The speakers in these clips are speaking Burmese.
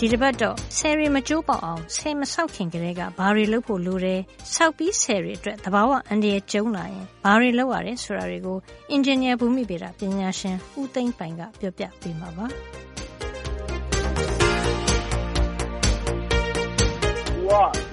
ဒီတစ်ပတ်တော့ဆယ်ရီမကျိုးပေါက်အောင်ဆယ်မဆောက်ခင်ကလေးကဘာတွေလုပ်ဖို့လိုတယ်ဆောက်ပြီးဆယ်ရီအတွက်သဘာဝအန္တရာယ်ကျုံလာရင်ဘာတွေလုပ်ရတယ်ဆိုတာတွေကိုအင်ဂျင်နီယာဘူမိဗေဒပညာရှင်ဦးသိန်းပိုင်ကပြောပြပေးမှာပါ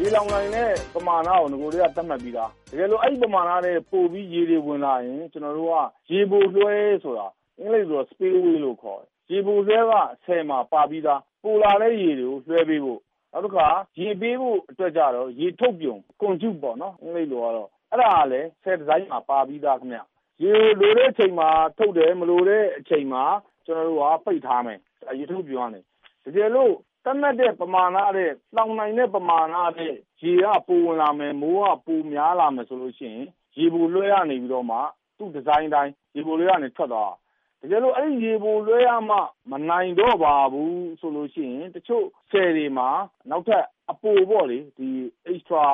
ရေလောင်နိုင်တဲ့ပမာဏကိုငကိုတွေကသတ်မှတ်ပြီးသားတကယ်လို့အဲ့ဒီပမာဏနဲ့ပို့ပြီးရေတွေဝင်လာရင်ကျွန်တော်တို့ကရေပိုလွှဲဆိုတာအင်္ဂလိပ်လို spillway လို့ခေါ်တယ် ရေပိုလွှဲကဆယ်မှာ ပါပြီးသား ပိုလာတဲ့ရေတွေကို လွှဲပေးဖို့ နောက်တစ်ခါ ရေပေးဖို့အတွက်ကြတော့ ရေထုတ်ပြုံ conduit ပေါ့နော် အင်္ဂလိပ်လိုကတော့ အဲ့ဒါကလည်းဆယ်ဒီဇိုင်းမှာ ပါပြီးသားခင်ဗျ ရေလိုတဲ့အချိန်မှာ ထုတ်တယ် မလိုတဲ့အချိန်မှာ ကျွန်တော်တို့က ပိတ်ထားမယ် ရေထုတ်ပြုံကနေ တကယ်လို့ သတ်မှတ်တဲ့ပမာဏတဲ့လှောင်နိုင်တဲ့ ပမာဏတဲ့ရေက ပိုဝင်လာမယ် မိုးက ပိုများလာမယ်ဆိုလို့ရှိရင် ရေပိုလွှဲရနေပြီးတော့မှ သူ့ဒီဇိုင်းတိုင်း ရေပိုလွှဲရနေ ထွက်သွား တကယ်လို့အဲ့ဒီရေပိုလွှဲရမှမနိုင်တော့ပါဘူးဆိုလို့ရှိရင်တချို့ဆယ်တွေမှာနောက်ထပ်အပိုပေါ့လေဒီ extra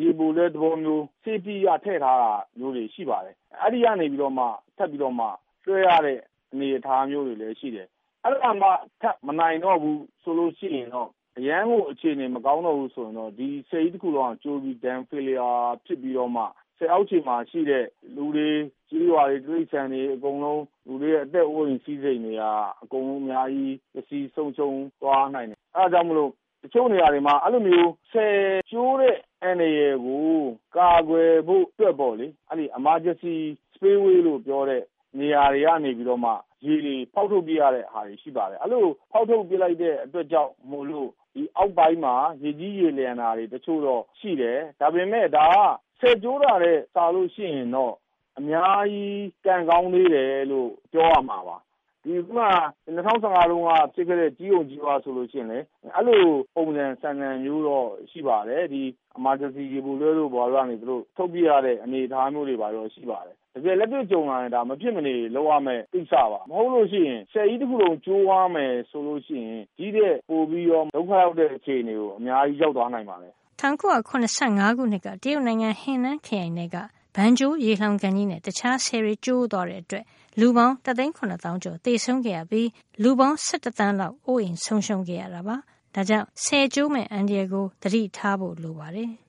ရေပိုလဲသဘောမျိုး safety ရထည့်ထားတာမျိုးတွေရှိပါတယ်အဲ့ဒီကနေပြီးတော့မှထပ်ပြီးတော့မှလွှဲရတဲ့အနေအထားမျိုးတွေလည်းရှိတယ်အဲ့ဒါမှထပ်မနိုင်တော့ဘူးဆိုလို့ရှိရင်တော့အရန်ကိုအခြေအနေမကောင်းတော့ဘူးဆိုရင်တော့ဒီဆယ်ကြီးတစ်ခုလုံးကကျိုးပြီး dam failure ဖြစ်ပြီးတော့မှ ဆယ်အောက်ခြေမှာရှိတဲ့ လူတွေကြီးရွာတွေ တိရစ္ဆာန်တွေ အကုန်လုံး လူတွေရဲ့ အသက်အိုးအိမ်စီးစိမ်တွေက အကုန်လုံး အများကြီး ပျက်စီးဆုံးရှုံးသွားနိုင်တယ် အဲဒါကြောင့်မလို့ တချို့နေရာတွေမှာ အဲ့လိုမျိုးဆယ်ကျိုးတဲ့ အန္တရာယ်ကို ကာကွယ်ဖို့အတွက်ပေါ့လေအဲ့ဒီ emergency spillway လို့ပြောတဲ့ နေရာတွေကနေပြီးတော့မှ ရေတွေ ဖောက်ထုတ်ပြရတဲ့ဟာတွေ ရှိပါတယ် အဲ့လို ဖောက်ထုတ်ပြလိုက်တဲ့ အတွက်ကြောင့်မို့လို့ဒီအောက်ပိုင်းမှာ ရေကြီးရေလျံတာတွေ တချို့တော့ ရှိတယ် ဒါပေမဲ့ ဒါက ဆယ်ကျိုးတာတဲ့စာလို့ရှိရင်တော့ အများကြီးကံကောင်းသေးတယ်လို့ ပြောရမှာပါ ဒီက2015တုန်းက ဖြစ်ခဲ့တဲ့ကြီးုံကြီးွားဆိုလို့ရှိရင်လေအဲ့လိုပုံစံဆန်ဆန်မျိုးတော့ ရှိပါတယ် ဒီ emergency ရေဘူးလွှဲလို့ဘော်ကနေသူတို့ထုတ်ပြရတဲ့ အနေအထားမျိုးတွေပါတော့ ရှိပါတယ် တကယ်လက်တွေ့ကြုံလာရင် ဒါ မဖြစ်မနေလောက်ရမယ်သိစပါ မဟုတ်လို့ရှိရင်ဆယ်ကြီးတစ်ခုလုံး ကျိုးသွားမယ်ဆိုလို့ရှိရင်ကြီးတဲ့ပို့ပြီးတော့ ဒုက္ခရောက်တဲ့ အခြေအနေကို အများကြီး ရောက်သွားနိုင်ပါတယ် 1985ခုနှစ်က တရုတ်နိုင်ငံဟင်နန်းခရိုင်နယ်ကဘန်ဂျိုးရေလှောင်ကန်ကြီးနဲ့ တခြားဆယ်ရီကျိုးသွားတဲ့အတွက် လူပေါင်း တသိန်း9000ကျော် သေဆုံးခဲ့ရပြီး လူပေါင်း17တန်းလောက် အိုးအိမ်ဆုံးရှုံးခဲ့ရတာပါ။ဒါကြောင့်ဆယ်ကျိုးမဲ့အန်ဒီယကို သတိထားဖို့ လိုပါတယ်။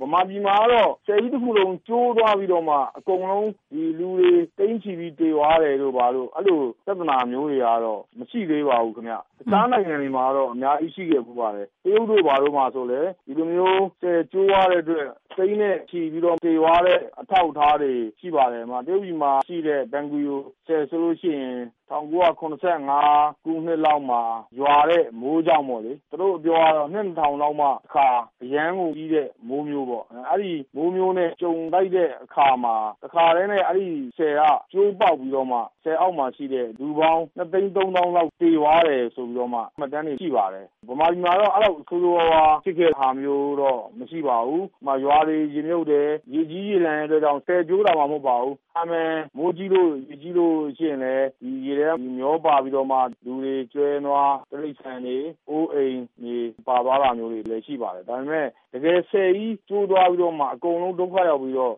ဗမာပြည်မှာကတော့ဆည်ကြီးတခုလုံးကျိုးသွားပြီးတော့မှအကုန်လုံးဒီလူတွေသိန်းချီပြီးသေသွားတယ်တို့ဘာလို့အဲ့လိုပြဿနာမျိုးတွေကတော့မရှိသေးပါဘူးခင်ဗျ။တခြားနိုင်ငံတွေမှာတော့အများကြီးရှိခဲ့ဖူးပါတယ်။တရုတ်တို့ဘာတို့မှာဆိုလည်းဒီလိုမျိုးဆည်ကျိုးသွားတဲ့အတွက်သိန်းနဲ့ချီပြီးတော့သေသွားတဲ့အထောက်အထားတွေရှိပါတယ်။တရုတ်ပြည်မှာရှိတဲ့ဘန်ဂရီယိုဆည်ဆိုလို့ရှိရင် ၁၉၇၅ ခုနှစ်လောက်မှာ ရွာတဲ့မိုးကြောင့်ပေါ့လေ သူတို့အပြောကတော့ နှစ် ၂၀၀၀ လောက်မှ တခါ အရမ်းကိုကြီးတဲ့ မိုးမျိုးပေါ့။အဲဒီမိုးမျိုးနဲ့ ကြုံလိုက်တဲ့အခါမှာ တခါတည်းနဲ့ အဲဒီဆည်က ကျိုးပေါက်ပြီးတော့မှ ဆည်အောက်မှာရှိတဲ့ လူပေါင်း၂သိန်း၃သောင်းလောက် သေသွားတယ်ဆိုပြီးတော့မှ မှတ်တမ်းတွေ ရှိပါတယ်။ဗမာပြည်မှာတော့ အဲလောက် ဆိုးဆိုးဝါးဝါးဖြစ်ခဲ့တာမျိုးတော့ မရှိပါဘူး။ရွာတွေ ရေမြုပ်တယ်။ရေကြီးရေလျှံတဲ့အတွက်ကြောင့် ဆည်ကျိုးတာမှ မဟုတ်ပါဘူး။သာမန်မိုးကြီးလို့ ရေကြီးလို့ရှိရင်လည်း ဒီရေထဲမျောပါပြီးတော့မှ လူတွေ ကျွဲနွား တိရစ္ဆာန်တွေ အိုးအိမ်တွေ ပါသွားတာမျိုးတွေလည်း ရှိပါတယ်။ဒါပေမဲ့ တကယ် ဆည်ကြီးကျိုးသွားပြီးတော့မှ အကုန်လုံး ဒုက္ခရောက်ပြီးတော့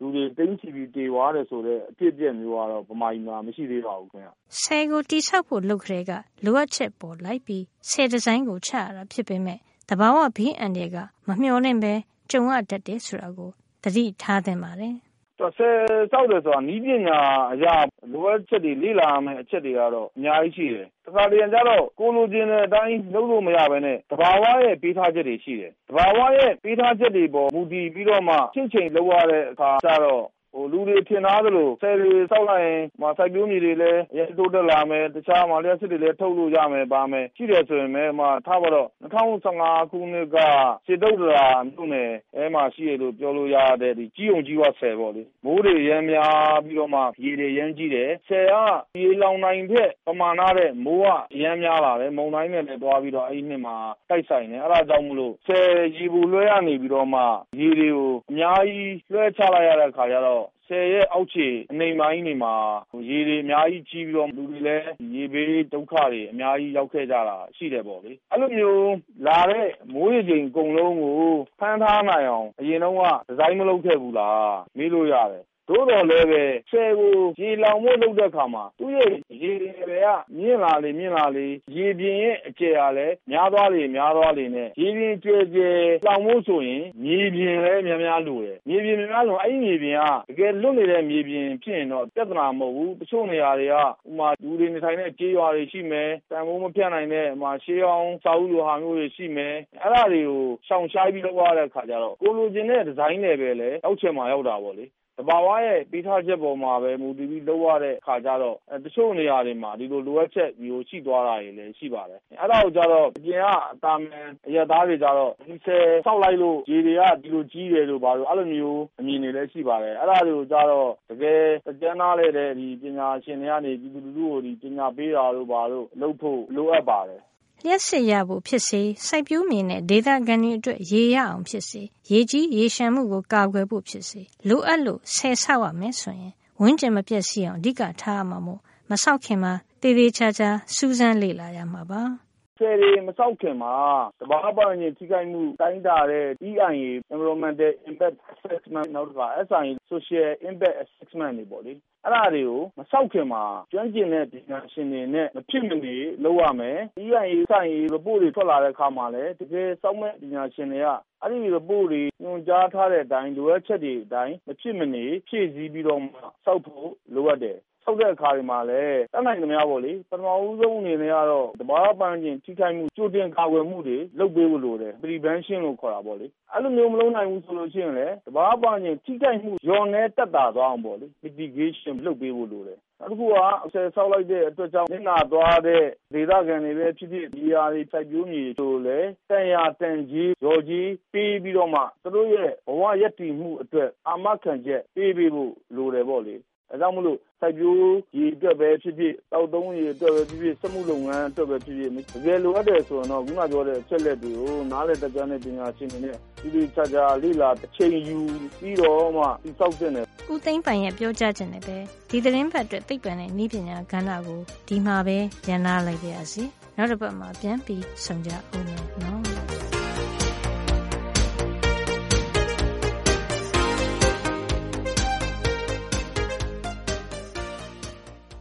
လူတွေ သိန်းချီပြီး သေသွားတယ်ဆိုတဲ့ အဖြစ်အပျက်မျိုးကတော့ဗမာပြည်မှာ မရှိသေးပါဘူးခင်ဗျ။ဆည်ကိုတည်ဆောက်ဖို့ လုပ်ကတည်းက လိုအပ်ချက်ပေါ်လိုက်ပြီး ဆည်ဒီဇိုင်းကို ချရတာ ဖြစ်ပေမဲ့သဘာဝဘေးအန္တရာယ်က မမျှော်လင့်ဘဲကြုံရတတ်တယ် ဆိုတာကို သတိထားသင့်ပါတယ် ဆည်ဆောက်တယ်ဆိုတာ နည်းပညာအရ လိုအပ်ချက်တွေ လေ့လာရမယ့် အချက်တွေကတော့ အများကြီးရှိတယ်။တခါတရံကျတော့ ကိုယ်လိုချင်တဲ့အတိုင်း လုပ်လို့မရဘဲနဲ့ သဘာဝရဲ့ ပေးထားချက်တွေရှိတယ်။သဘာဝရဲ့ ပေးထားချက်တွေပေါ် မူတည်ပြီးတော့မှ ချင့်ချိန်လုပ်ရတဲ့အခါကျတော့ လူတွေထင်ထားသလိုဆည်တွေဆောက်လိုက်ရင်စိုက်ပျိုးမြေတွေလည်းအရမ်းတိုးတက်လာမယ်။တခြားလျှပ်စစ်တွေလည်းထုတ်လို့ရမယ်ဘာမယ်ရှိတယ်ဆိုရင်ပဲထားပါတော့၂၀၁၅ခုနှစ်ကစေတုတ္တရာမြို့နယ်ထဲမှာရှိတယ်လို့ပြောလို့ရတဲ့ကြီးုံကြီးဝဆည်ပေါ့လေ။မိုးတွေအရမ်းများပြီးတော့မှရေတွေအရမ်းကြီးတယ်။ဆည်ကရေလှောင်နိုင်တဲ့ပမာဏထက်မိုးကအရမ်းများလာတယ်။မုန်တိုင်းနဲ့လည်းသွားပြီးတော့အဲဒီနှစ်မှာတိုက်ဆိုင်တယ်။အဲဒါကြောင့်မို့လို့ဆည်ရေပိုလွှဲကနေပြီးတော့မှရေတွေကိုအများကြီးလွှဲချလိုက်ရတဲ့အခါကျတော့ဆည်ရဲ့အောက်ခြေအနိမ့်ပိုင်းတွေမှာ ရေတွေအများကြီးကြီးပြီးတော့ လူတွေလည်း ရေဘေးဒုက္ခတွေ အများကြီးရောက်ခဲ့ကြတာ ရှိတယ်ပေါ့လေ။အဲလိုမျိုးလာတဲ့ မိုးရေချိန်အကုန်လုံးကို ဖမ်းထားနိုင်အောင် အရင်တုန်းက ဒီဇိုင်းမလုပ်ခဲ့ဘူးလား မေးလို့ရတယ် သို့တော်လည်းပဲဆည်ကိုရေလှောင်ဖို့လုပ်တဲ့အခါမှာသူ့ရဲ့ရေပယ်ကမြင့်လာလေမြင့်လာလေရေပြင်ရဲ့အကျယ်ကလည်းများသွားလေများသွားလေနဲ့ရေပြင်ကျယ်ကျယ်လှောင်ဖို့ဆိုရင်မြေပြင်လည်းများများလိုတယ်မြေပြင်များများလိုအဲ့ဒီမြေပြင်ကတကယ်လွတ်နေတဲ့မြေပြင်ဖြစ်ရင်တော့ပြဿနာမဟုတ်ဘူးတချို့နေရာတွေကဥမာလူတွေနေထိုင်တဲ့ကြေးရွာတွေရှိမယ်တန်ဖိုးမဖြတ်နိုင်တဲ့ဥမာရှေးအောင်စာအုပ်လိုဟာမျိုးတွေရှိမယ်အဲ့ဒါတွေကိုရှောင်ရှားပြီးလုပ်ရတဲ့အခါကျတော့ကိုလိုချင်တဲ့ဒီဇိုင်းတွေပဲလေအောက်ချက်မှာရောက်တာပေါ့လေ တဘာဝရဲ့ ပေးထားချက်ပေါ်မှာပဲ မူတည်ပြီးလုပ်ရတဲ့အခါကျတော့ တချို့နေရာတွေမှာ ဒီလိုလိုအပ်ချက်မျိုး ရှိသွားတာတွေလည်း ရှိပါတယ် အဲ့ဒါကိုကျတော့ အပြင်ကအတာမန်အရသားတွေကျတော့ ဒီဆယ်ဆောက်လိုက်လို့ ရေတွေက ဒီလိုကြီးတယ်လို့ပါလို့ အဲ့လိုမျိုး အမြင်တွေလည်း ရှိပါတယ် အဲ့ဒါတွေကိုကျတော့ တကယ်ကြမ်းသားတဲ့ဒီပညာရှင်တွေကနေ ပြည်သူလူထုကိုဒီပညာပေးတာလို့ပါလို့ လုပ်ဖို့ လိုအပ်ပါတယ် လျှက်စစ်ရဖို့ဖြစ်စေစိုက်ပျိုးမြေနဲ့ဒေသခံတွေအတွက်ရေရအောင်ဖြစ်စေရေကြီးရေရှမ်းမှုကိုကာကွယ်ဖို့ဖြစ်စေလိုအပ်လို့ဆယ်ဆောက်ရမယ်ဆိုရင်ဝန်းကျင်မပျက်စီးအောင်အဓိကထားရမှာမို့မဆောက်ခင်မှာတေးသေးချာချာစူးစမ်းလေ့လာရမှာပါ ဆယ်တွေမဆောက်ခင်မှာတဘာပတ်ရင် ထိခိုက်မှုတိုင်းတာတဲ့ EIA Environmental Impact Assessment နောက်တစ်ခါ SIA Social Impact Assessment တွေပေါ့လေ အဲ့ဒါတွေကို မဆောက်ခင်မှာ ကျွမ်းကျင်တဲ့ပညာရှင်တွေနဲ့ မဖြစ်မနေလုပ်ရမယ်။ EIA ဆိုင် report တွေ ထွက်လာတဲ့အခါမှာလည်း တကယ်စောင့်မယ့်ပညာရှင်တွေက အဲ့ဒီ report တွေ ညွှန်ကြားထားတဲ့အတိုင်း လိုအပ်ချက်တွေအတိုင်း မဖြစ်မနေ ဖြည့်ဆည်းပြီးတော့မှ ဆောက်ဖို့လိုအပ်တယ် ဆောက်တဲ့အခါတွေမှာလည်း တတ်နိုင်သမျှပေါ့လေ ပထမဦးဆုံးအနေနဲ့ကတော့ သဘာဝပတ်ဝန်းကျင်ထိခိုက်မှု ကြိုတင်ကာကွယ်မှုတွေ လုပ်ပေးဖို့လိုတယ် prevention လို့ခေါ်တာပေါ့လေ အဲ့လိုမျိုး မလုပ်နိုင်ဘူးဆိုလို့ရှိရင်လည်း သဘာဝပတ်ဝန်းကျင်ထိခိုက်မှု လျော့နည်းတက်တာသွားအောင်ပေါ့လေ mitigation လုပ်ပေးဖို့လိုတယ် နောက်တစ်ခုကဆယ်ဆောက်လိုက်တဲ့အတွက်ကြောင့် နစ်နာသွားတဲ့ ဒေသခံတွေပဲဖြစ်ဖြစ်ဒီဟာတွေ စိုက်ပျိုးမြေဆိုလည်း တန်ရာတန်ကြီးရော်ကြီးပေးပြီးတော့မှ သူတို့ရဲ့ ဘဝရည်တည်မှုအတွက် အာမခံချက်ပေးပေးဖို့ လိုတယ်ပေါ့လေ ဒါကြောင့်မလို့စိုက်ပျိုးရေအတွက်ပဲဖြစ်ဖြစ်တောက်သုံးရေအတွက်ပဲဖြစ်ဖြစ်စက်မှုလုပ်ငန်းအတွက်ပဲဖြစ်ဖြစ်တကယ်လိုအပ်တယ်ဆိုရင်တော့ခုနပြောတဲ့အချက်လက်တွေကိုနားလည်တတ်ကြတဲ့ပညာရှင်တွေနဲ့ဒီလိုချာချာလေ့လာတစ်ချိန်ယူပြီးတော့မှဒီစောက်တဲ့နဲ့ဦးသိန်းပိုင်ရဲ့ပြောကြားခြင်းနဲ့ပဲဒီသတင်းဖတ်အတွက်သိပ္ပံနဲ့ဤပညာကဏ္ဍကိုဒီမှာပဲညှနာလိုက်ပါရစေနောက်တစ်ပတ်မှာပြန်ပြီးဆုံကြအောင်နော်